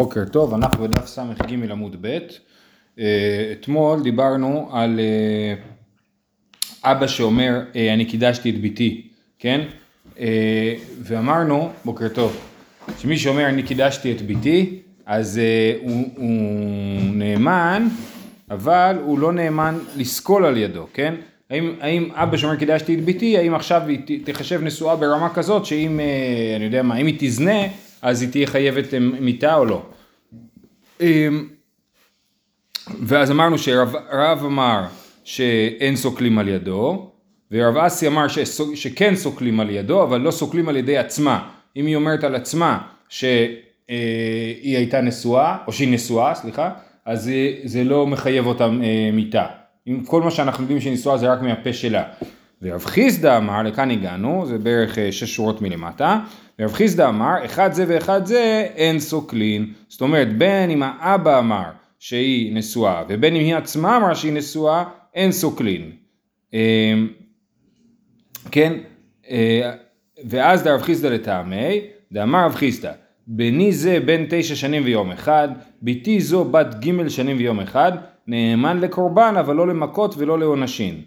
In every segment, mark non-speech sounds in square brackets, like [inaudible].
בוקר טוב, אנחנו בדף ס"ג עמוד ב', אה, אתמול דיברנו על אה, אבא שאומר אה, אני קידשתי את ביתי, כן? ואמרנו, בוקר טוב, שמי שאומר אני קידשתי את ביתי, אז הוא, הוא נאמן, אבל הוא לא נאמן לסקול על ידו, כן? האם, האם אבא שאומר קידשתי את ביתי, האם עכשיו היא תחשב נשואה ברמה כזאת שאם, אני יודע מה, אם היא תזנה אז היא תהיה חייבת מיתה או לא. אמ, ואז אמרנו שרב אמר שאין סוקלים על ידו, ורב אסי אמר שכן סוקלים על ידו, אבל לא סוקלים על ידי עצמה. אם היא אומרת על עצמה שהיא הייתה נשואה, או שהיא נשואה, סליחה, אז זה לא מחייב אותה אה, מיתה. אם כל מה שאנחנו יודעים שהיא נשואה זה רק מהפה שלה. ורב חיסדא אמר, לכאן הגענו, זה בערך אה, שש שורות מלמטה, ורב חיסדא אמר, אחד זה ואחד זה אין סוקלין. זאת אומרת, בין אם האבא אמר שהיא נשואה, ובין אם היא עצמה אמרה שהיא נשואה, אין סוקלין. אמ, כן, אה, ואז דרב חיסדא לטעמי, דאמר רב חיסדא, בני זה בן תשע שנים ויום אחד, בתי זו בת ג' שנים ויום אחד, נאמן לקורבן אבל לא למכות ולא לעונשין.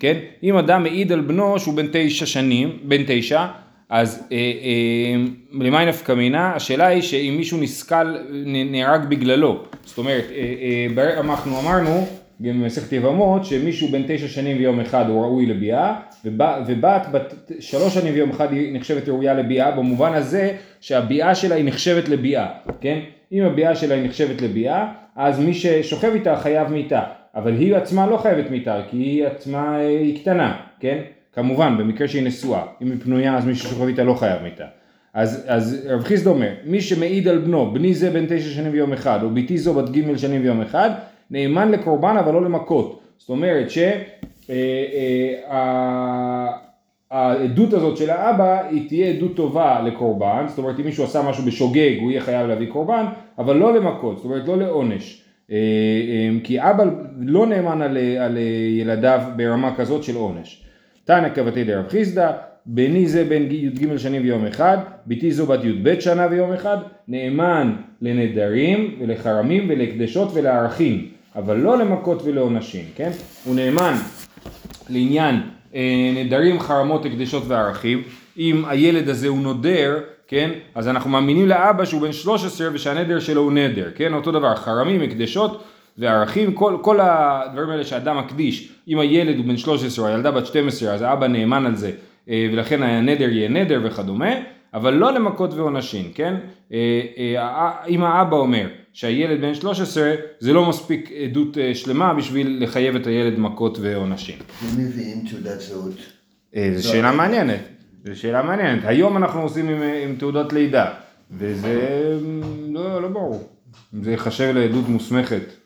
כן? אם אדם מעיד על בנו שהוא בן תשע שנים, בן תשע, אז אה, אה, למה היא נפקא מינה? השאלה היא שאם מישהו נסכל, נהרג בגללו. זאת אומרת, אה, אה, אנחנו אמרנו, גם במסכת יבמות, שמישהו בן תשע שנים ויום אחד הוא ראוי לביאה, ובת בת שלוש שנים ויום אחד היא נחשבת ראויה לביאה, במובן הזה שהביאה שלה היא נחשבת לביאה, כן? אם הביאה שלה היא נחשבת לביאה, אז מי ששוכב איתה חייב מיתה. אבל היא עצמה לא חייבת מיתה, כי היא עצמה אה, היא קטנה, כן? כמובן, במקרה שהיא נשואה, אם היא פנויה אז מי ששוכב איתה לא חייב מיתה. אז, אז רב חיסדא אומר, מי שמעיד על בנו, בני זה בן תשע שנים ויום אחד, או ביתי זו בת ג' שנים ויום אחד, נאמן לקורבן אבל לא למכות. זאת אומרת שהעדות אה, אה, הזאת של האבא היא תהיה עדות טובה לקורבן, זאת אומרת אם מישהו עשה משהו בשוגג הוא יהיה חייב להביא קורבן, אבל לא למכות, זאת אומרת לא לעונש. אה, אה, כי אבא לא נאמן על, על ילדיו ברמה כזאת של עונש. תנא כבתי דרב חיסדא, בני זה בן י"ג שנים ויום אחד, ביתי זו בת י"ב שנה ויום אחד, נאמן לנדרים ולחרמים ולהקדשות ולערכים, אבל לא למכות ולעונשים, כן? הוא נאמן לעניין אה, נדרים, חרמות, הקדשות וערכים, אם הילד הזה הוא נודר כן? אז אנחנו מאמינים לאבא שהוא בן 13 ושהנדר שלו הוא נדר, כן? אותו דבר, חרמים, הקדשות וערכים, כל, כל הדברים האלה שאדם מקדיש, אם הילד הוא בן 13 או הילדה בת 12 אז האבא נאמן על זה אה, ולכן הנדר יהיה נדר וכדומה, אבל לא למכות ועונשים, כן? אה, אה, אם האבא אומר שהילד בן 13 זה לא מספיק עדות שלמה בשביל לחייב את הילד מכות ועונשים. ומביאים תעודת זהות? זו שאלה מעניינת. זו שאלה מעניינת. היום אנחנו עושים עם, עם תעודת לידה, וזה לא, לא ברור. זה ייחשב לעדות מוסמכת.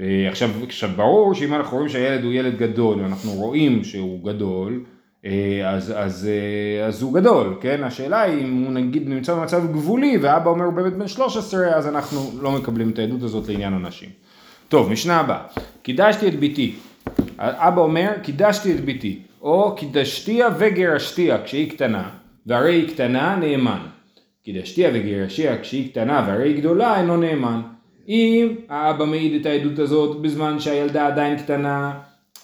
אה, עכשיו, עכשיו ברור שאם אנחנו רואים שהילד הוא ילד גדול, ואנחנו רואים שהוא גדול, אה, אז, אז, אה, אז הוא גדול, כן? השאלה היא אם הוא נגיד נמצא במצב גבולי ואבא אומר הוא באמת בן 13, אז אנחנו לא מקבלים את העדות הזאת לעניין הנשים. טוב, משנה הבאה. קידשתי את ביתי. אבא אומר, קידשתי את ביתי. או קידשתיה וגרשתיה כשהיא קטנה, והרי היא קטנה נאמן. קידשתיה וגרשתיה כשהיא קטנה והרי היא גדולה אינו נאמן. אם האבא מעיד את העדות הזאת בזמן שהילדה עדיין קטנה,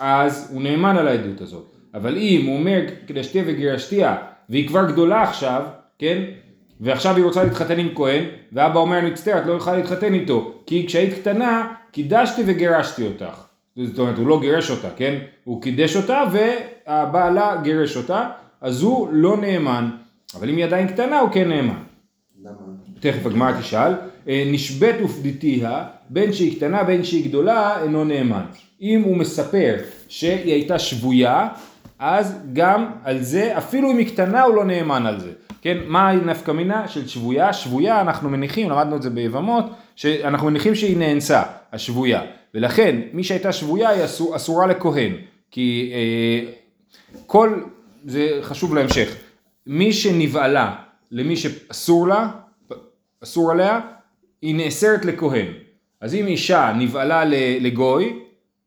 אז הוא נאמן על העדות הזאת. אבל אם הוא אומר קידשתיה וגרשתיה והיא כבר גדולה עכשיו, כן? ועכשיו היא רוצה להתחתן עם כהן, ואבא אומר אני מצטער, את לא יכולה להתחתן איתו, כי כשהיית קטנה קידשתי וגרשתי אותך. זאת אומרת, הוא לא גירש אותה, כן? הוא קידש אותה והבעלה גירש אותה, אז הוא לא נאמן. אבל אם היא עדיין קטנה, הוא כן נאמן. למה? תכף הגמרא תשאל. אה, נשבית ופדיתיה, בין שהיא קטנה בין שהיא גדולה, אינו נאמן. אם הוא מספר שהיא הייתה שבויה, אז גם על זה, אפילו אם היא קטנה, הוא לא נאמן על זה. כן, מה נפקא מינה של שבויה? שבויה, אנחנו מניחים, למדנו את זה ביבמות, שאנחנו מניחים שהיא נאנסה, השבויה. ולכן מי שהייתה שבויה היא אסור, אסורה לכהן, כי אה, כל, זה חשוב להמשך, מי שנבעלה למי שאסור לה, אסור עליה, היא נאסרת לכהן. אז אם אישה נבעלה לגוי,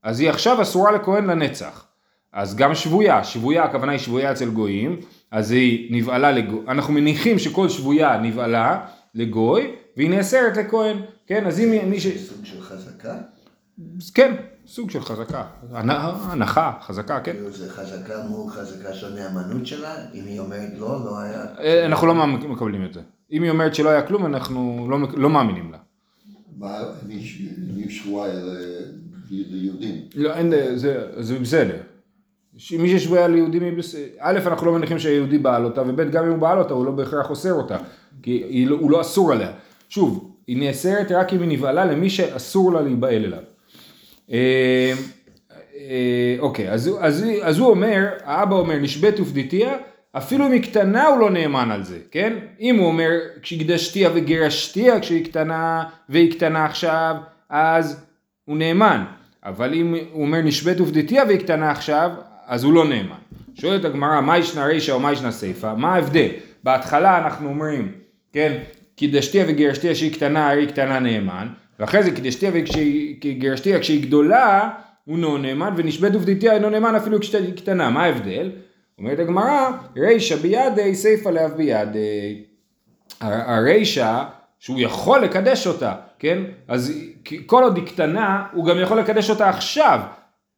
אז היא עכשיו אסורה לכהן לנצח. אז גם שבויה, שבויה הכוונה היא שבויה אצל גויים, אז היא נבעלה לגוי, אנחנו מניחים שכל שבויה נבעלה לגוי, והיא נאסרת לכהן, כן, אז אם מי ש... סוג של חזקה? כן, סוג של חזקה, הנ- הנחה, חזקה, כן. כאילו זה חזקה מול חזקה של נאמנות שלה? אם היא אומרת לא, לא היה... אה, אנחנו לא מקבלים את זה. אם היא אומרת שלא היה כלום, אנחנו לא, לא מאמינים לה. מה, ל- ליהודים. לא, אין, זה, זה בסדר. מי ששבויה ליהודים היא בסדר. א', אנחנו לא מניחים שהיהודי בעל אותה, וב', גם אם הוא בעל אותה, הוא לא בהכרח אוסר אותה. כי לא- הוא לא אסור עליה. שוב, היא נאסרת רק אם היא נבהלה למי שאסור לה להיבהל אליו. אה, אה, אוקיי, אז, אז, אז הוא אומר, האבא אומר, נשבית ופדיתיה, אפילו אם היא קטנה הוא לא נאמן על זה, כן? אם הוא אומר, כשהקדשתיה וגירשתיה כשהיא קטנה, והיא קטנה עכשיו, אז הוא נאמן. אבל אם הוא אומר נשבית ופדיתיה והיא קטנה עכשיו, אז הוא לא נאמן. שואלת הגמרא, מה ישנה רישא או מה ישנה סיפא? מה ההבדל? בהתחלה אנחנו אומרים, כן, קידשתיה וגירשתיה שהיא קטנה, היא קטנה נאמן, ואחרי זה קידשתיה וגירשתיה כשהיא גדולה, הוא לא נאמן, ונשבית ופדיתיה אינו נאמן אפילו כשהיא קטנה. מה ההבדל? אומרת הגמרא, רישא בידי, סיפא לאו בידי. הר- הרישא, שהוא יכול לקדש אותה, כן? אז כל עוד היא קטנה, הוא גם יכול לקדש אותה עכשיו.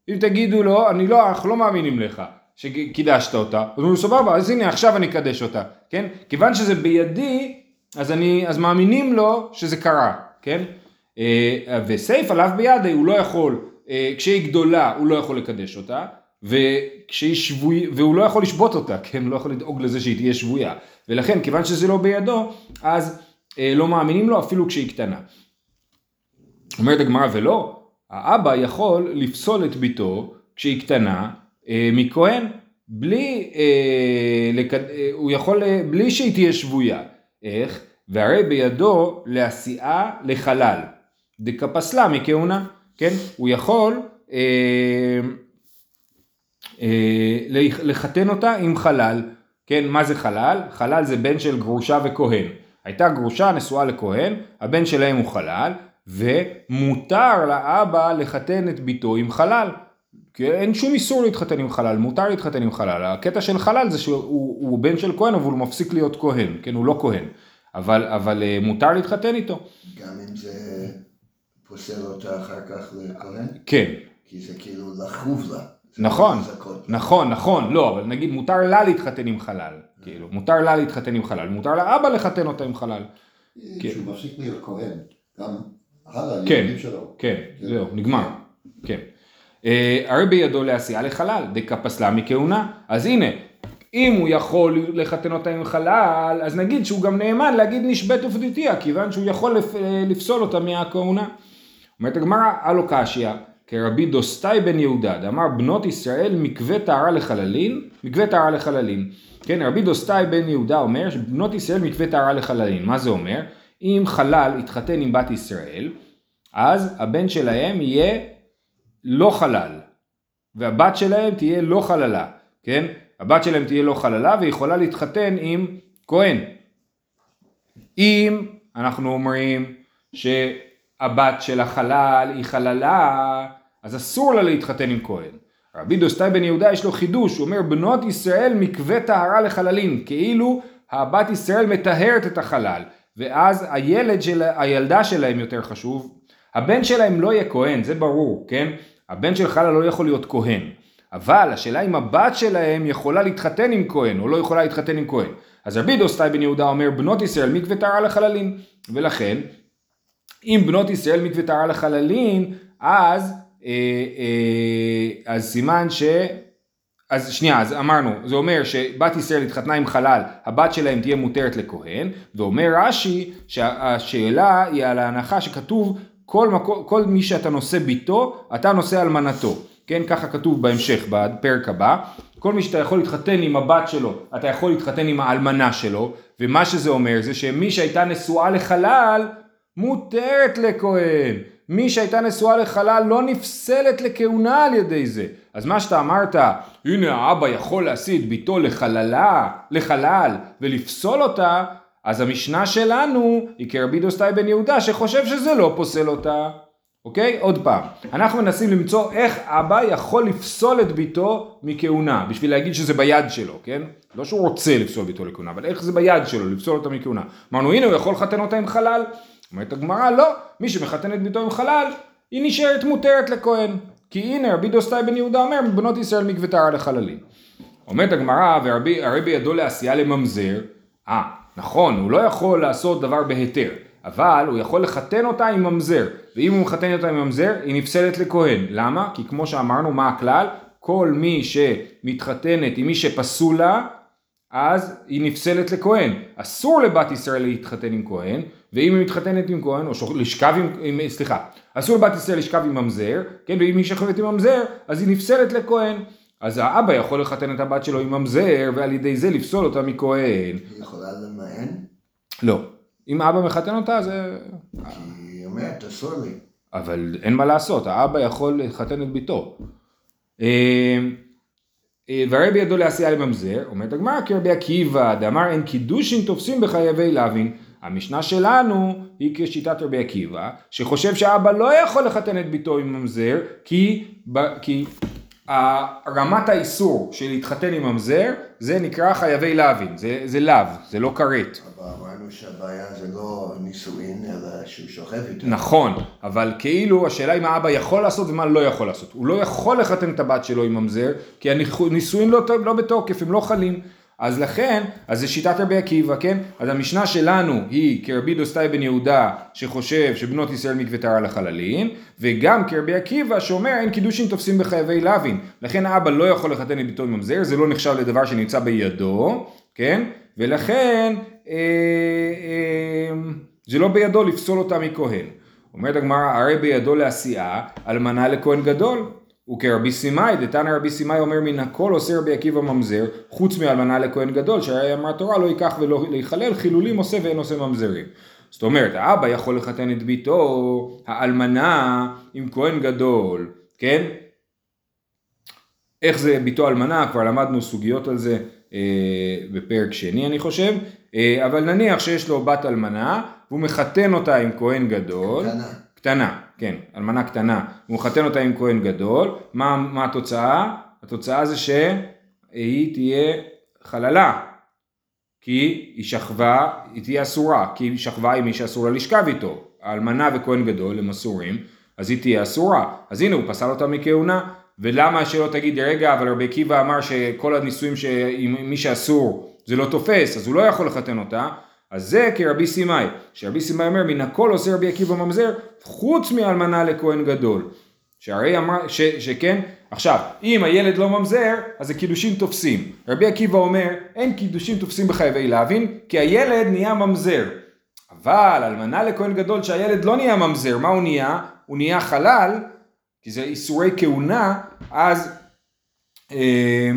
אם תגידו לו, אני לא, אנחנו לא מאמינים לך שקידשת אותה, אז הוא סבבה, אז הנה עכשיו אני אקדש אותה, כן? כיוון שזה בידי, אז, אני, אז מאמינים לו שזה קרה, כן? אה, וסייף עליו בידי, הוא לא יכול, אה, כשהיא גדולה הוא לא יכול לקדש אותה, וכשהיא שבוי, והוא לא יכול לשבות אותה, כן? הוא לא יכול לדאוג לזה שהיא תהיה שבויה. ולכן, כיוון שזה לא בידו, אז אה, לא מאמינים לו אפילו כשהיא קטנה. אומרת הגמרא ולא, האבא יכול לפסול את ביתו כשהיא קטנה אה, מכהן, בלי, אה, לקד... אה, הוא יכול, אה, בלי שהיא תהיה שבויה. איך? והרי בידו להסיעה לחלל, דקפסלה מכהונה, כן? הוא יכול אה, לחתן אותה עם חלל, כן? מה זה חלל? חלל זה בן של גרושה וכהן. הייתה גרושה נשואה לכהן, הבן שלהם הוא חלל, ומותר לאבא לחתן את ביתו עם חלל. כי אין שום איסור להתחתן עם חלל, מותר להתחתן עם חלל. הקטע של חלל זה שהוא הוא בן של כהן, אבל הוא מפסיק להיות כהן, כן? הוא לא כהן. אבל, אבל אה, מותר להתחתן איתו. גם אם זה פוסל אותה אחר כך לכהן? כן. כי זה כאילו לחוב לה. נכון. נכון, נכון, לא, אבל נגיד מותר לה להתחתן עם חלל, כאילו, מותר לה להתחתן עם חלל, מותר לאבא לחתן אותה עם חלל, כן. כשהוא מפסיק להיות כהן, גם הלאה, כן. שלו. כן, זהו, נגמר, כן. אה, הרי בידו להסיעה לחלל, דקפסלה מכהונה, אז הנה, אם הוא יכול לחתן אותה עם חלל, אז נגיד שהוא גם נאמן להגיד נשבית ופדיתיה, כיוון שהוא יכול אה, לפסול אותה מהכהונה. אומרת הגמרא, הלו קשיא, כרבי דוסטאי בן יהודה, דאמר בנות ישראל מקווה טהרה לחללין, מקווה טהרה לחללין. כן, רבי דוסטאי בן יהודה אומר שבנות ישראל מקווה טהרה לחללין. מה זה אומר? אם חלל יתחתן עם בת ישראל, אז הבן שלהם יהיה לא חלל, והבת שלהם תהיה לא חללה, כן? הבת שלהם תהיה לא חללה ויכולה להתחתן עם כהן. אם אנחנו אומרים שהבת של החלל היא חללה, אז אסור לה להתחתן עם כהן. רבי דוסטאי בן יהודה יש לו חידוש, הוא אומר בנות ישראל מקווה טהרה לחללים, כאילו הבת ישראל מטהרת את החלל, ואז הילד של, הילדה שלהם יותר חשוב, הבן שלהם לא יהיה כהן, זה ברור, כן? הבן של חלל לא יכול להיות כהן, אבל השאלה אם הבת שלהם יכולה להתחתן עם כהן, או לא יכולה להתחתן עם כהן. אז רבי דוסטאי בן יהודה אומר בנות ישראל מקווה טהרה לחללים, ולכן אם בנות ישראל מקווה טהרה לחללים, אז, אז סימן ש... אז שנייה, אז אמרנו, זה אומר שבת ישראל התחתנה עם חלל, הבת שלהם תהיה מותרת לכהן, ואומר רש"י שהשאלה היא על ההנחה שכתוב כל, מקו, כל מי שאתה נושא ביתו, אתה נושא אלמנתו. כן, ככה כתוב בהמשך, בפרק הבא. כל מי שאתה יכול להתחתן עם הבת שלו, אתה יכול להתחתן עם האלמנה שלו, ומה שזה אומר זה שמי שהייתה נשואה לחלל, מותרת לכהן. מי שהייתה נשואה לחלל לא נפסלת לכהונה על ידי זה. אז מה שאתה אמרת, הנה האבא יכול להשיא את ביתו לחללה, לחלל, ולפסול אותה, אז המשנה שלנו היא כרבי דוסטאי בן יהודה שחושב שזה לא פוסל אותה. אוקיי? עוד פעם. אנחנו מנסים למצוא איך אבא יכול לפסול את בתו מכהונה, בשביל להגיד שזה ביד שלו, כן? לא שהוא רוצה לפסול בתו לכהונה, אבל איך זה ביד שלו, לפסול אותה מכהונה. אמרנו, הנה הוא יכול לחתן אותה עם חלל. אומרת הגמרא, לא, מי שמחתן את בתו עם חלל, היא נשארת מותרת לכהן. כי הנה רבי דוסטאי בן יהודה אומר, מבנות ישראל מקווה טהרה לחללים. אומרת הגמרא, והרי בידו לעשייה לממזר, אה, נכון, הוא לא יכול לעשות דבר בהיתר, אבל הוא יכול לחתן אותה עם ממזר, ואם הוא מחתן אותה עם ממזר, היא נפסלת לכהן. למה? כי כמו שאמרנו, מה הכלל? כל מי שמתחתנת עם מי שפסול לה, אז היא נפסלת לכהן. אסור לבת ישראל להתחתן עם כהן, ואם היא מתחתנת עם כהן, או לשכב עם, עם סליחה, אסור לבת ישראל לשכב עם ממזר, כן, ואם היא שכבת עם ממזר, אז היא נפסלת לכהן. אז האבא יכול לחתן את הבת שלו עם ממזר, ועל ידי זה לפסול אותה מכהן. היא יכולה למען? לא. אם אבא מחתן אותה, זה... כי היא אומרת, אסור לי. אבל אין מה לעשות, האבא יכול לחתן את ביתו. והרי בידו לעשייה לממזר, אומרת הגמרא כרבי עקיבא, דאמר אין קידושין תופסים בחייבי להבין. המשנה שלנו היא כשיטת רבי עקיבא, שחושב שאבא לא יכול לחתן את ביתו עם ממזר, כי, כי רמת האיסור של להתחתן עם ממזר, זה נקרא חייבי להבין, זה, זה לאו, זה לא כרת. אבל שהבעיה זה לא נישואין, אלא שהוא שוכב איתו. נכון, אבל כאילו השאלה אם האבא יכול לעשות ומה לא יכול לעשות. הוא לא יכול לחתן את הבת שלו עם ממזר, כי הנישואין לא, לא בתוקף, הם לא חלים. אז לכן, אז זה שיטת רבי עקיבא, כן? אז המשנה שלנו היא כרבי דוסטאי בן יהודה שחושב שבנות ישראל מקווה טהרה לחללים, וגם כרבי עקיבא שאומר אין קידושין תופסים בחייבי לוין. לכן האבא לא יכול לחתן את ביתו עם ממזר, זה לא נחשב לדבר שנמצא בידו, כן? ולכן זה לא בידו לפסול אותה מכהן. אומרת הגמרא, הרי בידו לעשייה אלמנה לכהן גדול. וכרבי סימאי, דתנא רבי סימאי אומר מן הכל עושה רבי עקיבא ממזר, חוץ מאלמנה לכהן גדול, שהרי אמר תורה לא ייקח ולא יחלל, חילולים עושה ואין עושה ממזרים. זאת אומרת, האבא יכול לחתן את ביתו, האלמנה עם כהן גדול, כן? איך זה ביתו אלמנה, כבר למדנו סוגיות על זה אה, בפרק שני אני חושב, אה, אבל נניח שיש לו בת אלמנה, והוא מחתן אותה עם כהן גדול. קטנה. קטנה, כן, אלמנה קטנה, הוא מחתן אותה עם כהן גדול, מה, מה התוצאה? התוצאה זה שהיא תהיה חללה, כי היא שכבה, היא תהיה אסורה, כי היא שכבה עם מי שאסור לה לשכב איתו, האלמנה וכהן גדול הם אסורים, אז היא תהיה אסורה, אז הנה הוא פסל אותה מכהונה, ולמה שלא תגיד רגע אבל רבי עקיבא אמר שכל הנישואים עם מי שאסור זה לא תופס אז הוא לא יכול לחתן אותה אז זה כרבי סימאי, שרבי סימאי אומר מן הכל עושה רבי עקיבא ממזר חוץ מאלמנה לכהן גדול. שהרי אמר, ש, שכן, עכשיו, אם הילד לא ממזר, אז זה קידושין תופסים. רבי עקיבא אומר, אין קידושין תופסים בחייבי להבין, כי הילד נהיה ממזר. אבל אלמנה לכהן גדול שהילד לא נהיה ממזר, מה הוא נהיה? הוא נהיה חלל, כי זה איסורי כהונה, אז... אה,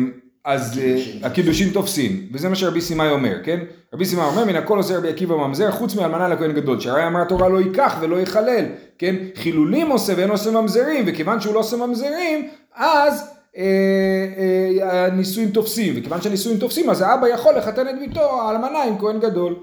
אז אה, הקידושין תופסים, וזה מה שרבי סימאי אומר, כן? רבי סימאי אומר, מן הכל עושה רבי עקיבא ממזר, חוץ מאלמנה לכהן גדול, שהרי אמר התורה לא ייקח ולא יחלל, כן? חילולים עושה ואין עושה ממזרים, וכיוון שהוא לא עושה ממזרים, אז אה, אה, הנישואים תופסים, וכיוון שהנישואים תופסים, אז האבא יכול לחתן את ביתו, האלמנה עם כהן גדול.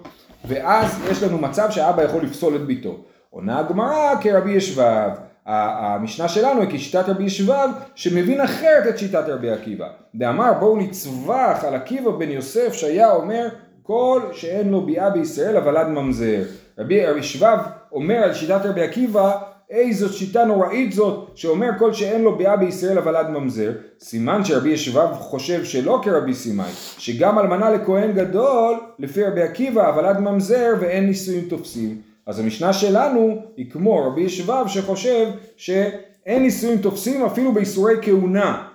ואז יש לנו מצב שהאבא יכול לפסול את ביתו. עונה הגמרא כרבי ישבב. המשנה שלנו היא כשיטת רבי ישבב שמבין אחרת את שיטת רבי עקיבא. דאמר בואו נצווח על עקיבא בן יוסף שהיה אומר כל שאין לו ביאה בישראל עד ממזר. רבי ישבב אומר על שיטת רבי עקיבא איזו שיטה נוראית זאת שאומר כל שאין לו ביאה בישראל עד ממזר סימן שרבי ישבב חושב שלא כרבי סימאי שגם אלמנה לכהן גדול לפי רבי עקיבא עד ממזר ואין נישואים תופסים אז המשנה שלנו היא כמו רבי ישבב שחושב שאין נישואים תופסים אפילו באיסורי כהונה,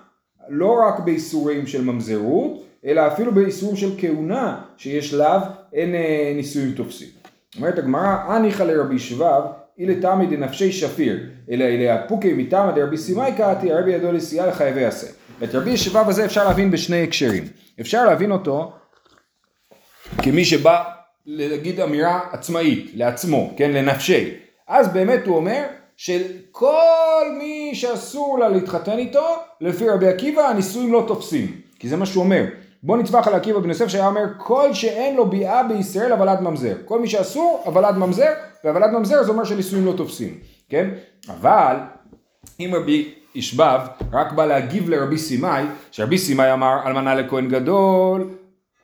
לא רק באיסורים של ממזרות, אלא אפילו באיסורים של כהונה שיש לאו אין אה, נישואים תופסים. אומרת הגמרא, הניחא לרבי שבב, אילה תמי דנפשי שפיר, אלא אלה הפוקי מתמא דרבי סימאי קראתי, הרבי ידו לסיעה לחייבי עשה. את רבי שבב הזה אפשר להבין בשני הקשרים. אפשר להבין אותו כמי שבא להגיד אמירה עצמאית, לעצמו, כן, לנפשי. אז באמת הוא אומר שכל מי שאסור לה להתחתן איתו, לפי רבי עקיבא הנישואים לא תופסים. כי זה מה שהוא אומר. בוא נטווח על עקיבא בן יוסף שהיה אומר כל שאין לו ביאה בישראל אבל עד ממזר. כל מי שאסור אבל עד ממזר, והבל עד ממזר זה אומר שנישואים לא תופסים. כן? אבל אם רבי ישבב רק בא להגיב לרבי סימאי, שרבי סימאי אמר אלמנה לכהן גדול,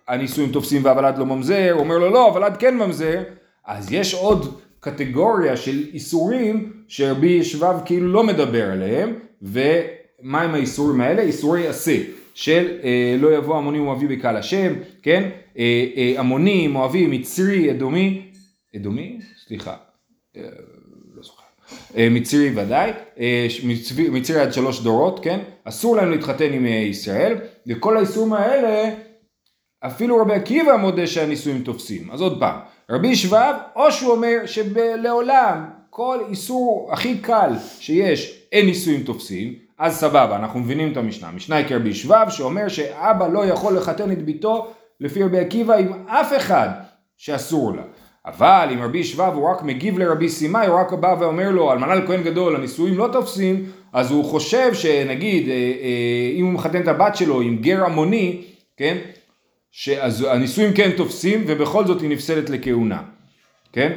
הנישואים תופסים והוולד לא ממזר, הוא אומר לו לא, הוולד כן ממזר, אז יש עוד קטגוריה של איסורים שרבי ישבב כאילו לא מדבר עליהם, ומה הם האיסורים האלה? איסורי עשה. של אה, לא יבוא עמוני ומואבי בקהל השם, כן? אה, אה, עמוני, מואבי, מצרי, אדומי, אדומי? סליחה, אה, לא זוכר. אה, מצרי ודאי, אה, מצרי, מצרי עד שלוש דורות, כן? אסור להם להתחתן עם אה, ישראל, וכל האיסורים האלה, אפילו רבי עקיבא מודה שהנישואים תופסים. אז עוד פעם, רבי שבב, או שהוא אומר שלעולם כל איסור הכי קל שיש, אין נישואים תופסים, אז סבבה, אנחנו מבינים את המשנה. המשנה היא כרבי שבב, שאומר שאבא לא יכול לחתן את ביתו לפי רבי עקיבא עם אף אחד שאסור לה. אבל אם רבי שבב הוא רק מגיב לרבי סימאי, הוא רק בא ואומר לו, אלמנה לכהן גדול, הנישואים לא תופסים, אז הוא חושב שנגיד, אה, אה, אם הוא מחתן את הבת שלו עם גר המוני, כן? שאז הנישואים כן תופסים, ובכל זאת היא נפסלת לכהונה, כן?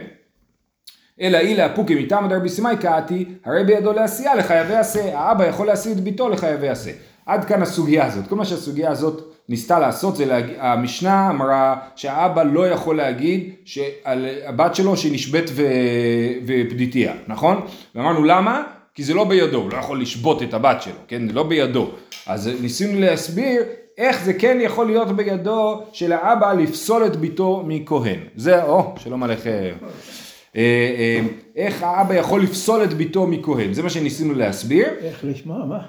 אלא אילא הפוקי מטעם דרבי סימאי קאתי, הרי בידו לעשייה לחייבי עשה, האבא יכול להשיא את ביתו לחייבי עשה. עד כאן הסוגיה הזאת. כל מה שהסוגיה הזאת ניסתה לעשות זה, להג... המשנה אמרה שהאבא לא יכול להגיד שעל הבת שלו שהיא נשבית ו... ופדיתיה, נכון? ואמרנו למה? כי זה לא בידו, הוא לא יכול לשבות את הבת שלו, כן? זה לא בידו. אז ניסינו להסביר איך זה כן יכול להיות בידו של האבא לפסול את ביתו מכהן. זה, או, שלום עליכם. אה, אה, איך האבא יכול לפסול את ביתו מכהן, זה מה שניסינו להסביר. איך לשמוע? מה?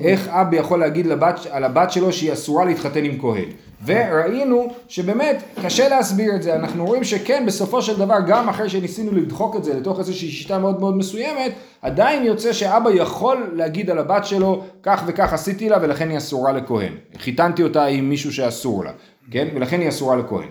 איך אבא יכול להגיד לבת, על הבת שלו שהיא אסורה להתחתן עם כהן. וראינו שבאמת קשה להסביר את זה, אנחנו רואים שכן בסופו של דבר גם אחרי שניסינו לדחוק את זה לתוך איזושהי שיטה מאוד מאוד מסוימת, עדיין יוצא שאבא יכול להגיד על הבת שלו כך וכך עשיתי לה ולכן היא אסורה לכהן. חיתנתי אותה עם מישהו שאסור לה, כן? ולכן היא אסורה לכהן.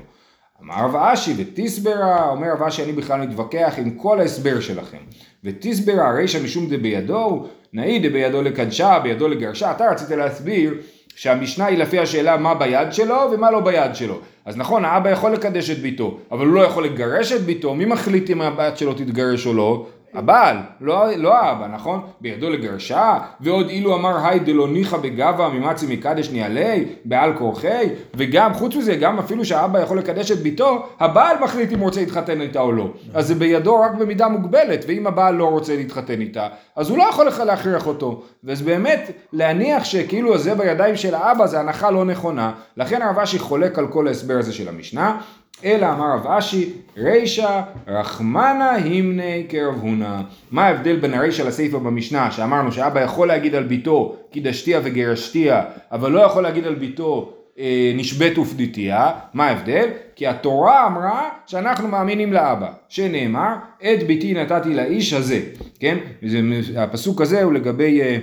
אמר רב אשי ותסברה, אומר רב אשי אני בכלל מתווכח עם כל ההסבר שלכם. ותסברה רישא משום דבידו, נאי דבידו לקדשה, בידו לגרשה, אתה רצית להסביר שהמשנה היא לפי השאלה מה ביד שלו ומה לא ביד שלו. אז נכון, האבא יכול לקדש את ביתו, אבל הוא לא יכול לגרש את ביתו, מי מחליט אם הבת שלו תתגרש או לא? הבעל, לא, לא האבא, נכון? בידו לגרשה, ועוד אילו אמר היי דלא ניחא בגבה ממצי מקדש ניעלי, בעל כורחי, וגם, חוץ מזה, גם אפילו שהאבא יכול לקדש את ביתו, הבעל מחליט אם הוא רוצה להתחתן איתה או לא. אז זה בידו רק במידה מוגבלת, ואם הבעל לא רוצה להתחתן איתה, אז הוא לא יכול לך להכריח אותו. וזה באמת, להניח שכאילו זה בידיים של האבא זה הנחה לא נכונה, לכן הרב אשי חולק על כל ההסבר הזה של המשנה. אלא אמר רב אשי, רישא רחמנה הימני קרב הונא. מה ההבדל בין הרישא לסיפא במשנה, שאמרנו שאבא יכול להגיד על ביתו קידשתיה וגרשתיה, אבל לא יכול להגיד על ביתו אה, נשבית ופדיתיה, מה ההבדל? כי התורה אמרה שאנחנו מאמינים לאבא, שנאמר, את ביתי נתתי לאיש הזה, כן? וזה, הפסוק הזה הוא לגבי... אה,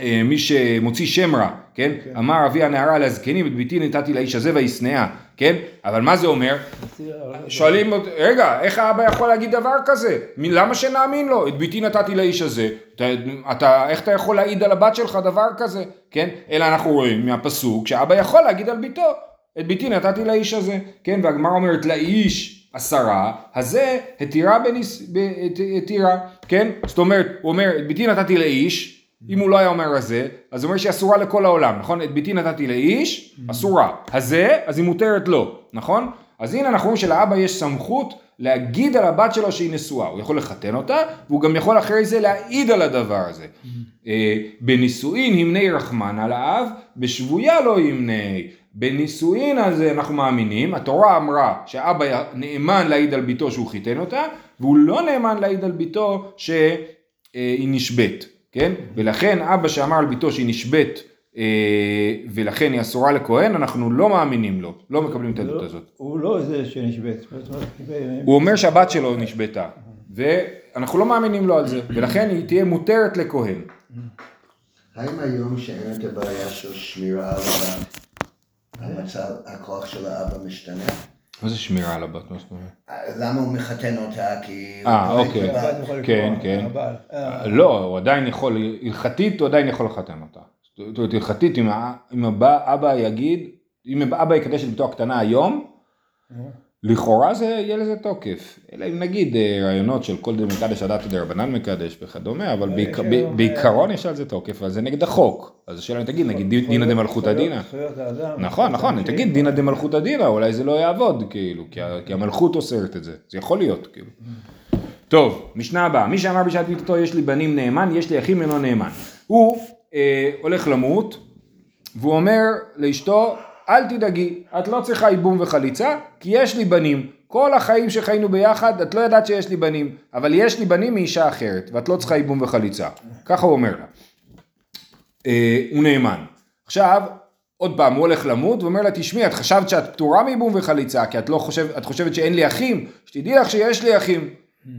מי שמוציא שם רע, כן? אמר אבי הנערה לזקנים, את ביתי נתתי לאיש הזה וישנאה, כן? אבל מה זה אומר? שואלים, רגע, איך האבא יכול להגיד דבר כזה? למה שנאמין לו? את ביתי נתתי לאיש הזה. אתה, אתה, איך אתה יכול להעיד על הבת שלך דבר כזה? כן? אלא אנחנו רואים מהפסוק שאבא יכול להגיד על ביתו, את ביתי נתתי לאיש הזה, כן? והגמרא אומרת לאיש עשרה, הזה התירה בניס... התירה, כן? זאת אומרת, הוא אומר, את ביתי נתתי לאיש, אם הוא לא היה אומר הזה, אז הוא אומר שהיא אסורה לכל העולם, נכון? את ביתי נתתי לאיש, אסורה. הזה, אז היא מותרת לו, נכון? אז הנה אנחנו רואים שלאבא יש סמכות להגיד על הבת שלו שהיא נשואה. הוא יכול לחתן אותה, והוא גם יכול אחרי זה להעיד על הדבר הזה. אה, בנישואין ימני רחמן על האב, בשבויה לא ימני. בנישואין הזה אנחנו מאמינים, התורה אמרה שאבא נאמן להעיד על ביתו שהוא חיתן אותה, והוא לא נאמן להעיד על ביתו שהיא נשבית. כן? ולכן אבא שאמר על ביתו שהיא נשבית אה, ולכן היא אסורה לכהן, אנחנו לא מאמינים לו, לא מקבלים את העדות הזאת. הוא לא זה שנשבית. הוא אומר שהבת שלו נשבתה, ואנחנו לא מאמינים לו על זה, ולכן היא תהיה מותרת לכהן. האם היום שאין את הבעיה של שמירה על הבת, המצב, הכוח של האבא משתנה? מה זה שמירה על הבת? מה זאת אומרת? למה הוא מחתן אותה? כי... הוא אה, אוקיי. כן, כן. אה, לא, הוא עדיין יכול, הלכתית הוא עדיין יכול לחתן אותה. זאת אומרת, הלכתית, אם אבא יגיד, אם אבא יקדש את ביתו הקטנה היום, לכאורה זה יהיה לזה תוקף, אלא אם נגיד אה, רעיונות של כל דמקדש עדת דרבנן מקדש וכדומה, אבל ב- היום, בעיקרון יש על זה תוקף, אז זה נגד החוק. אז השאלה אם תגיד, נגיד דינא דמלכותא דינא. נכון, נכון, אם תגיד דינא דמלכותא דינא, אולי זה לא יעבוד, כאילו, כי המלכות אוסרת את זה, זה יכול להיות, כאילו. טוב, משנה הבאה, מי שאמר בשעת מיתתו יש לי בנים נאמן, יש לי אחים אינו נאמן. הוא אה, הולך למות, והוא אומר לאשתו, אל תדאגי, את לא צריכה ייבום וחליצה, כי יש לי בנים. כל החיים שחיינו ביחד, את לא ידעת שיש לי בנים, אבל יש לי בנים מאישה אחרת, ואת לא צריכה ייבום וחליצה. ככה הוא אומר לה. אה, הוא נאמן. עכשיו, עוד פעם, הוא הולך למות, ואומר לה, תשמעי, את חשבת שאת פטורה מייבום וחליצה, כי את לא חושב, את חושבת שאין לי אחים, שתדעי לך שיש לי אחים.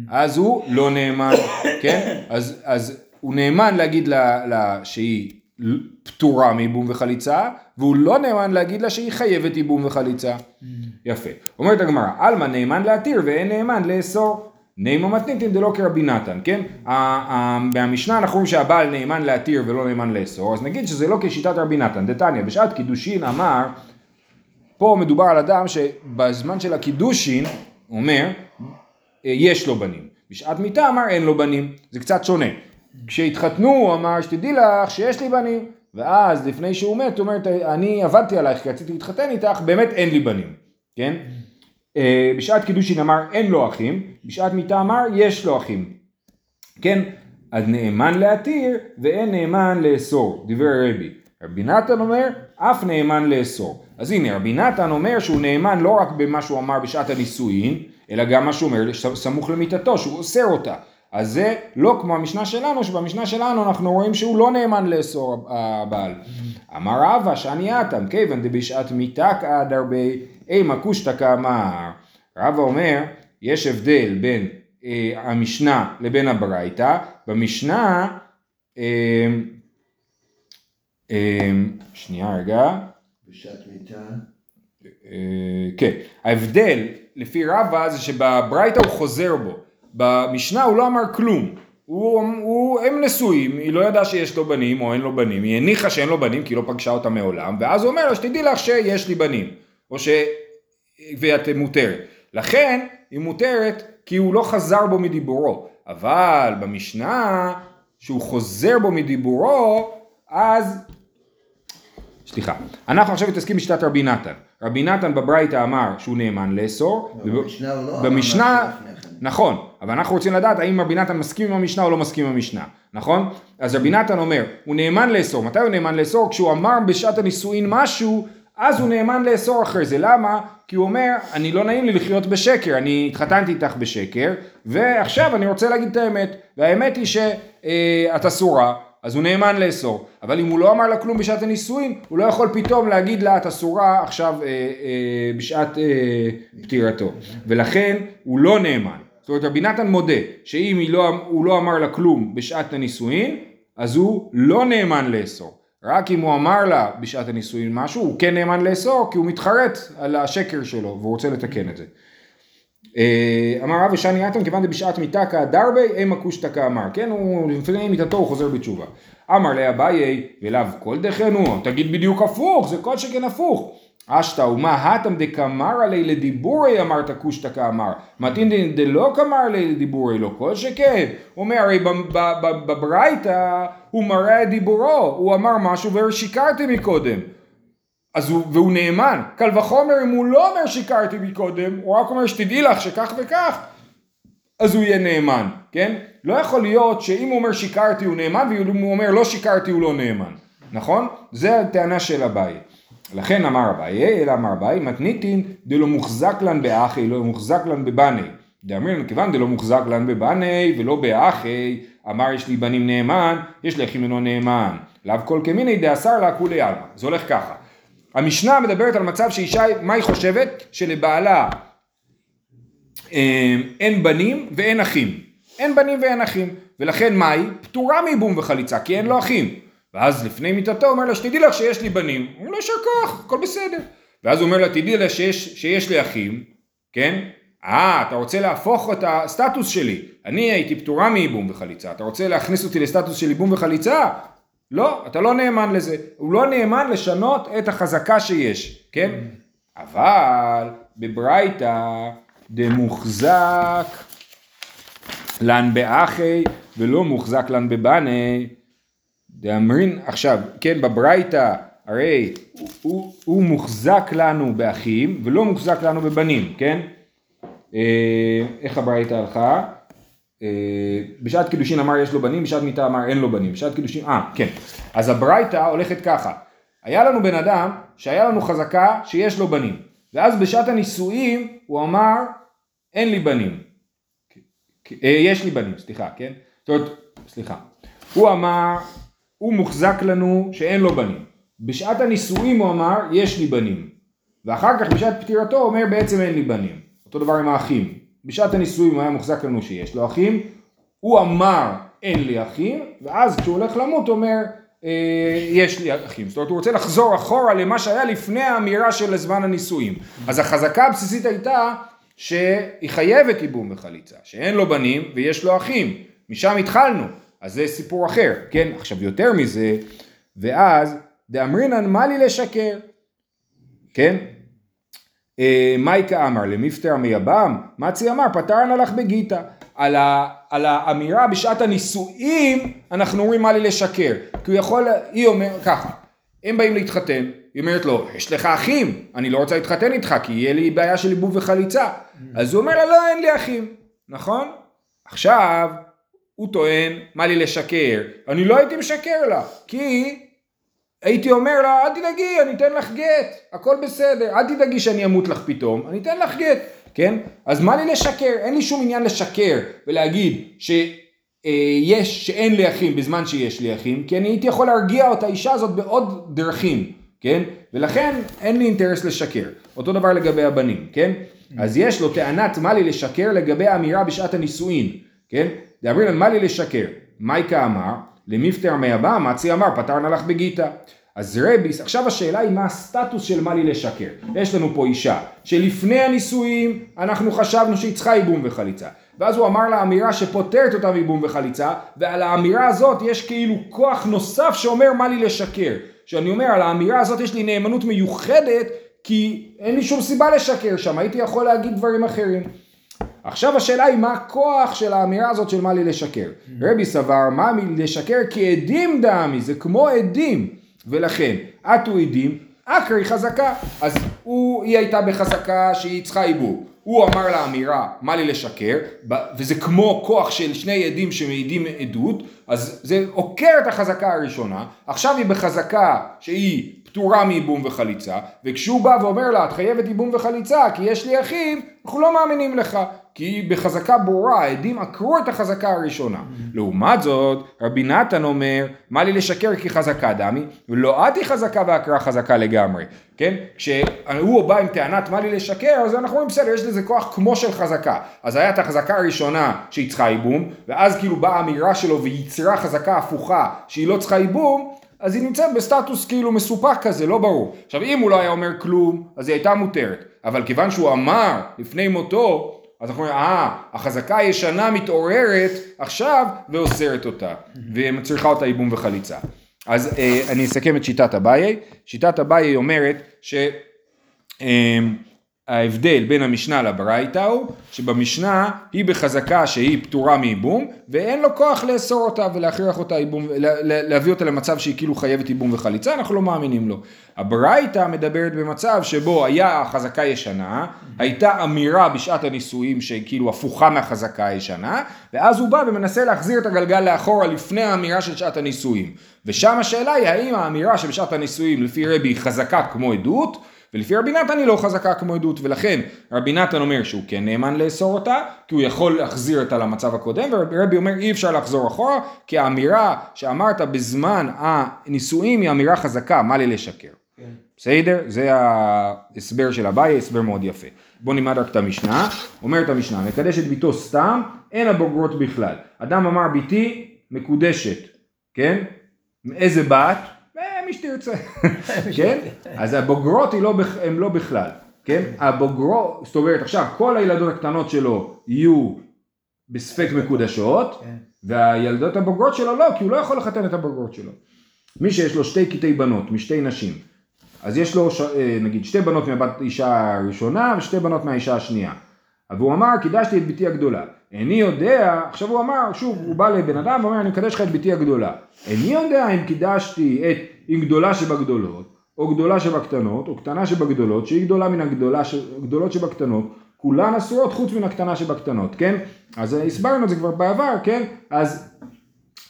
אז הוא לא נאמן, כן? אז, אז הוא נאמן להגיד לה, לה שהיא פטורה מייבום וחליצה, והוא לא נאמן להגיד לה שהיא חייבת ייבום וחליצה. יפה. אומרת הגמרא, עלמא נאמן להתיר ואין נאמן לאסור. נאמן מתניתין דלא כרבי נתן, כן? ה- ה- מהמשנה אנחנו רואים שהבעל נאמן להתיר ולא נאמן לאסור, אז נגיד שזה לא כשיטת רבי נתן. דתניא, בשעת קידושין אמר, פה מדובר על אדם שבזמן של הקידושין, אומר, אה, יש לו בנים. בשעת מיתה אמר אין לו בנים, זה קצת שונה. כשהתחתנו הוא אמר שתדעי לך שיש לי בנים, ואז לפני שהוא מת הוא אומר אני עבדתי עלייך כי רציתי להתחתן איתך, באמת אין לי בנים, כן? אה, בשעת קידושין אמר אין לו אחים, בשעת מיתה אמר יש לו אחים, כן? אז נאמן להתיר ואין נאמן לאסור, דיבר רבי. רבי נתן אומר אף נאמן לאסור. אז הנה רבי נתן אומר שהוא נאמן לא רק במה שהוא אמר בשעת הנישואין, אלא גם מה שהוא אומר סמוך למיתתו, שהוא אוסר אותה. אז זה לא כמו המשנה שלנו, שבמשנה שלנו אנחנו רואים שהוא לא נאמן לאסור הבעל. אמר רבא שאני אטם, כיוון דבשעת מיתה כעד הרבה, אימה קושטא כאמר. רבא אומר, יש הבדל בין אה, המשנה לבין הברייתא. במשנה, אה, אה, שנייה רגע, בשעת מיתה. אה, כן, ההבדל לפי רבא זה שבברייתא הוא חוזר בו, במשנה הוא לא אמר כלום, הוא, הוא, הם נשואים, היא לא ידעה שיש לו בנים או אין לו בנים, היא הניחה שאין לו בנים כי היא לא פגשה אותם מעולם, ואז הוא אומר לה שתדעי לך שיש לי בנים, או ש... ואת מותרת. לכן היא מותרת כי הוא לא חזר בו מדיבורו, אבל במשנה שהוא חוזר בו מדיבורו, אז סליחה, אנחנו עכשיו מתעסקים בשיטת רבי נתן. רבי נתן בברייתא אמר שהוא נאמן לאסור. לא, במשנה לא במשנה, משהו לפני כן. נכון, אבל אנחנו רוצים לדעת האם רבי נתן מסכים עם המשנה או לא מסכים עם המשנה, נכון? אז רבי נתן אומר, הוא נאמן לאסור, מתי הוא נאמן לאסור? כשהוא אמר בשעת הנישואין משהו, אז הוא נאמן לאסור אחרי זה, למה? כי הוא אומר, אני לא נעים לי לחיות בשקר, אני התחתנתי איתך בשקר, ועכשיו אני רוצה להגיד את האמת, והאמת היא שאת אסורה, אז הוא נאמן לאסור, אבל אם הוא לא אמר לה כלום בשעת הנישואין, הוא לא יכול פתאום להגיד לה את אסורה עכשיו אה, אה, בשעת אה, פטירתו, ולכן הוא לא נאמן. זאת אומרת רבי נתן מודה שאם לא, הוא לא אמר לה כלום בשעת הנישואין, אז הוא לא נאמן לאסור. רק אם הוא אמר לה בשעת הנישואין משהו, הוא כן נאמן לאסור, כי הוא מתחרט על השקר שלו, והוא רוצה לתקן את זה. אה, אמר רב ושני עתם כיוון דבשעת מיתה כדרבי אימה קושטא כאמר, כן, הוא לפני מיתתו הוא חוזר בתשובה. אמר לאביי ולאו כל דכנו, תגיד בדיוק הפוך, זה כל שכן הפוך. אשתא ומה הטם דקמר עלי לדיבורי אמרת קושטא כאמר, מתין דלא קמר עלי לדיבורי לא כל שכן. הוא אומר הרי בברייתא הוא מראה את דיבורו, הוא אמר משהו ושיקרתי מקודם. אז הוא, והוא נאמן, קל וחומר אם הוא לא אומר שיקרתי מקודם, הוא רק אומר שתדעי לך שכך וכך, אז הוא יהיה נאמן, כן? לא יכול להיות שאם הוא אומר שיקרתי הוא נאמן, ואם הוא אומר לא שיקרתי הוא לא נאמן, נכון? זה הטענה של אביי. לכן אמר אביי, אלא אמר אביי, מתניתין דלא מוחזק לן באחי, לא מוחזק לן בבני. דאמרין כיוון דלא מוחזק לן בבני ולא באחי, אמר יש לי בנים נאמן, יש לי אחים אינו נאמן. לאו כל כמיני דאסר לה כולי עלמא. זה הולך ככה. המשנה מדברת על מצב שאישה, מה היא חושבת? שלבעלה אה, אין בנים ואין אחים. אין בנים ואין אחים. ולכן מה היא? פטורה מייבום וחליצה, כי אין לו אחים. ואז לפני מיתתו הוא אומר לה, שתדעי לך שיש לי בנים. הוא אומר לו, יישר כוח, הכל בסדר. ואז הוא אומר לה, תדעי לה שיש, שיש לי אחים, כן? אה, אתה רוצה להפוך את הסטטוס שלי. אני הייתי פטורה מייבום וחליצה. אתה רוצה להכניס אותי לסטטוס של ייבום וחליצה? לא, אתה לא נאמן לזה. הוא לא נאמן לשנות את החזקה שיש, כן? אבל בברייתא דמוחזק לן באחי ולא מוחזק לן בבני דאמרין עכשיו כן בברייתא הרי הוא, הוא, מוחזק לנו באחים ולא מוחזק לנו בבנים כן? אה, איך הברייתא הלכה? אה, בשעת קידושין אמר יש לו בנים בשעת מיתה אמר אין לו בנים בשעת קידושין אה כן. אז הברייתא הולכת ככה. היה לנו בן אדם שהיה לנו חזקה שיש לו בנים ואז בשעת הנישואים הוא אמר אין לי בנים אה, יש לי בנים, סליחה, כן? זאת אומרת, סליחה. הוא אמר, הוא מוחזק לנו שאין לו בנים. בשעת הנישואים הוא אמר, יש לי בנים. ואחר כך בשעת פטירתו אומר, בעצם אין לי בנים. אותו דבר עם האחים. בשעת הנישואים הוא היה מוחזק לנו שיש לו אחים. הוא אמר, אין לי אחים, ואז כשהוא הולך למות הוא אומר, אה, יש לי אחים. זאת אומרת, הוא רוצה לחזור אחורה למה שהיה לפני האמירה של זמן הנישואים. אז החזקה הבסיסית הייתה שהיא חייבת ייבום וחליצה, שאין לו בנים ויש לו אחים, משם התחלנו, אז זה סיפור אחר, כן? עכשיו יותר מזה, ואז דאמרינן מה לי לשקר, כן? אה, מייקה אמר למפטר מייבם, מצי אמר פטרן הלך בגיטה. על, ה, על האמירה בשעת הנישואים אנחנו אומרים מה לי לשקר, כי הוא יכול, היא אומרת ככה, הם באים להתחתן, היא אומרת לו, יש לך אחים, אני לא רוצה להתחתן איתך כי יהיה לי בעיה של עיבוב וחליצה. אז הוא אומר לה, לא, אין לי אחים, נכון? עכשיו, הוא טוען, מה לי לשקר? אני לא הייתי משקר לה, כי הייתי אומר לה, אל תדאגי, אני אתן לך גט, הכל בסדר, אל תדאגי שאני אמות לך פתאום, אני אתן לך גט, כן? אז מה לי לשקר? אין לי שום עניין לשקר ולהגיד ש... אה, יש, שאין לי אחים בזמן שיש לי אחים, כי אני הייתי יכול להרגיע את האישה הזאת בעוד דרכים, כן? ולכן אין לי אינטרס לשקר. אותו דבר לגבי הבנים, כן? אז יש לו טענת מה לי לשקר לגבי האמירה בשעת הנישואין, כן? דאמרים מה לי לשקר? מייקה אמר, למפטר מייבא, מצי אמר, פטרנה לך בגיטה. אז רביס, עכשיו השאלה היא מה הסטטוס של מה לי לשקר. יש לנו פה אישה שלפני הנישואים אנחנו חשבנו שהיא צריכה ייבום וחליצה. ואז הוא אמר לה אמירה שפותרת אותה מייבום וחליצה, ועל האמירה הזאת יש כאילו כוח נוסף שאומר מה לי לשקר. שאני אומר על האמירה הזאת יש לי נאמנות מיוחדת כי אין לי שום סיבה לשקר שם, הייתי יכול להגיד דברים אחרים. עכשיו השאלה היא מה הכוח של האמירה הזאת של מה לי לשקר. רבי סבר מה לי לשקר כי עדים דמי, זה כמו עדים. ולכן, עטו עדים, אקרי חזקה. אז הוא, היא הייתה בחזקה שהיא צריכה עיבור. הוא אמר לה אמירה, מה לי לשקר, וזה כמו כוח של שני עדים שמעידים עדות, אז זה עוקר את החזקה הראשונה, עכשיו היא בחזקה שהיא פטורה מייבום וחליצה, וכשהוא בא ואומר לה, את חייבת ייבום וחליצה, כי יש לי אחים, אנחנו לא מאמינים לך, כי בחזקה ברורה, העדים עקרו את החזקה הראשונה. לעומת זאת, רבי נתן אומר, מה לי לשקר כי חזקה דמי, ולא את היא חזקה ועקרה חזקה לגמרי, כן? כשהוא בא עם טענת מה לי לשקר, אז אנחנו אומרים בסדר, יש לזה כוח כמו של חזקה. אז היה את החזקה הראשונה שהיא צריכה ייבום, ואז כאילו באה האמירה שלו וייצרה חזקה הפוכה שהיא לא צריכה ייבום, אז היא נמצאת בסטטוס כאילו מסופק כזה, לא ברור. עכשיו אם הוא לא היה אומר כלום, אז היא הייתה מותרת. אבל כיוון שהוא אמר לפני מותו, אז אנחנו אומרים, אה, החזקה הישנה מתעוררת עכשיו ואוסרת אותה, ומצריכה אותה ייבום וחליצה. אז אה, אני אסכם את שיטת אביי. שיטת אביי אומרת ש... אה, ההבדל בין המשנה לברייתא הוא שבמשנה היא בחזקה שהיא פטורה מייבום ואין לו כוח לאסור אותה ולהכריח אותה ייבום, להביא אותה למצב שהיא כאילו חייבת ייבום וחליצה, אנחנו לא מאמינים לו. הברייתא מדברת במצב שבו היה חזקה ישנה, הייתה אמירה בשעת הנישואים שכאילו הפוכה מהחזקה הישנה, ואז הוא בא ומנסה להחזיר את הגלגל לאחורה לפני האמירה של שעת הנישואים. ושם השאלה היא האם האמירה שבשעת הנישואים לפי רבי חזקה כמו עדות, ולפי רבי נתן היא לא חזקה כמו עדות, ולכן רבי נתן אומר שהוא כן נאמן לאסור אותה, כי הוא יכול להחזיר אותה למצב הקודם, ורבי אומר אי אפשר לחזור אחורה, כי האמירה שאמרת בזמן הנישואים היא אמירה חזקה, מה לי לשקר. כן. בסדר? זה ההסבר של אביי, הסבר מאוד יפה. בואו נלמד רק את המשנה. אומרת המשנה, מקדש את ביתו סתם, אין הבוגרות בכלל. אדם אמר ביתי מקודשת, כן? איזה בת? שתרצה, [laughs] כן? אז הבוגרות הן לא, לא בכלל, כן? הבוגרות, זאת אומרת עכשיו כל הילדות הקטנות שלו יהיו בספק מקודשות, כן. והילדות הבוגרות שלו לא, כי הוא לא יכול לחתן את הבוגרות שלו. מי שיש לו שתי קטעי בנות משתי נשים, אז יש לו ש... אה, נגיד שתי בנות מהבת אישה הראשונה ושתי בנות מהאישה השנייה. והוא אמר, קידשתי את בתי הגדולה. איני יודע, עכשיו הוא אמר, שוב, הוא בא לבן אדם ואומר, אני מקדש לך את בתי הגדולה. איני יודע אם קידשתי את, אם גדולה שבגדולות, או גדולה שבקטנות, או קטנה שבגדולות, שהיא גדולה מן הגדולה, גדולות שבקטנות, כולן אסורות חוץ מן הקטנה שבקטנות, כן? אז הסברנו את זה כבר בעבר, כן? אז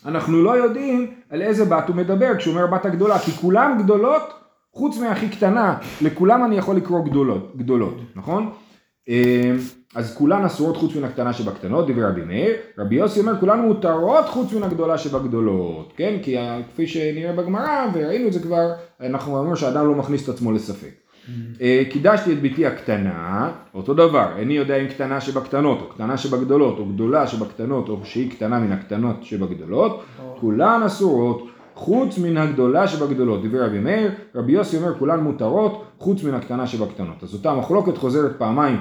אנחנו לא יודעים על איזה בת הוא מדבר כשהוא אומר בת הגדולה, כי כולן גדולות חוץ מהכי קטנה, לכולם אני יכול לקרוא גדולות, גדולות, נכון? אז כולן אסורות חוץ מן הקטנה שבקטנות, דברי רבי מאיר, רבי יוסי אומר כולן מותרות חוץ מן הגדולה שבגדולות, כן? כי כפי שנראה בגמרא, וראינו את זה כבר, אנחנו אומרים שאדם לא מכניס את עצמו לספק. אה, קידשתי את בתי הקטנה, אותו דבר, איני יודע אם קטנה שבקטנות, או קטנה שבגדולות, או גדולה שבקטנות, או שהיא קטנה מן הקטנות שבגדולות, כולן אסורות חוץ מן הגדולה שבגדולות. דיבר רבי מאיר, רבי יוסי אומר כולן מותרות חוץ מן הקטנה שבקטנות. אז אותה מחלוקת חוזרת פעמיים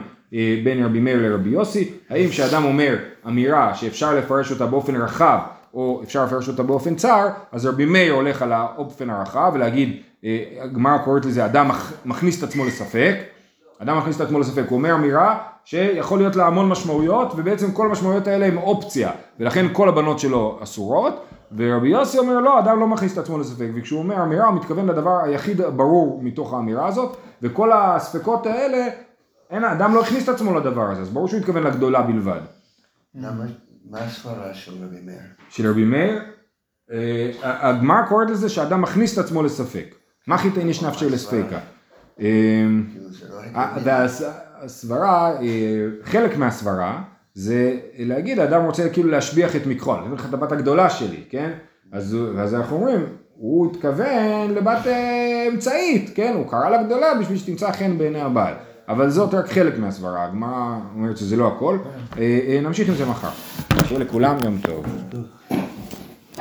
בין רבי מאיר לרבי יוסי, האם כשאדם אומר אמירה שאפשר לפרש אותה באופן רחב או אפשר לפרש אותה באופן צר, אז רבי מאיר הולך על האופן הרחב ולהגיד, אה, הגמרא קוראת לזה אדם מכניס את עצמו לספק, אדם מכניס את עצמו לספק, הוא אומר אמירה שיכול להיות לה המון משמעויות ובעצם כל המשמעויות האלה הן אופציה ולכן כל הבנות שלו אסורות. ורבי יוסי אומר לא, אדם לא מכניס את עצמו לספק וכשהוא אומר אמירה הוא מתכוון לדבר היחיד ברור מתוך האמירה הזאת וכל הספקות האלה אין, אדם לא הכניס את עצמו לדבר הזה, אז ברור שהוא התכוון לגדולה בלבד. למה, מה הסברה של רבי מאיר? של רבי מאיר, אה, הגמרא קוראת לזה שאדם מכניס את עצמו לספק. מה חיתן יש נפשי לספקה. והסברה, חלק מהסברה, זה להגיד, האדם רוצה כאילו להשביח את מקרון, אני אומר לך את הבת הגדולה שלי, כן? אז, ואז אנחנו אומרים, הוא התכוון לבת אה, אמצעית, כן? הוא קרא לה גדולה בשביל שתמצא חן בעיני הבעל. אבל זאת רק חלק מהסברה, הגמרא אומרת שזה לא הכל. אה, אה, נמשיך עם זה מחר. שיהיה לכולם יום טוב. טוב.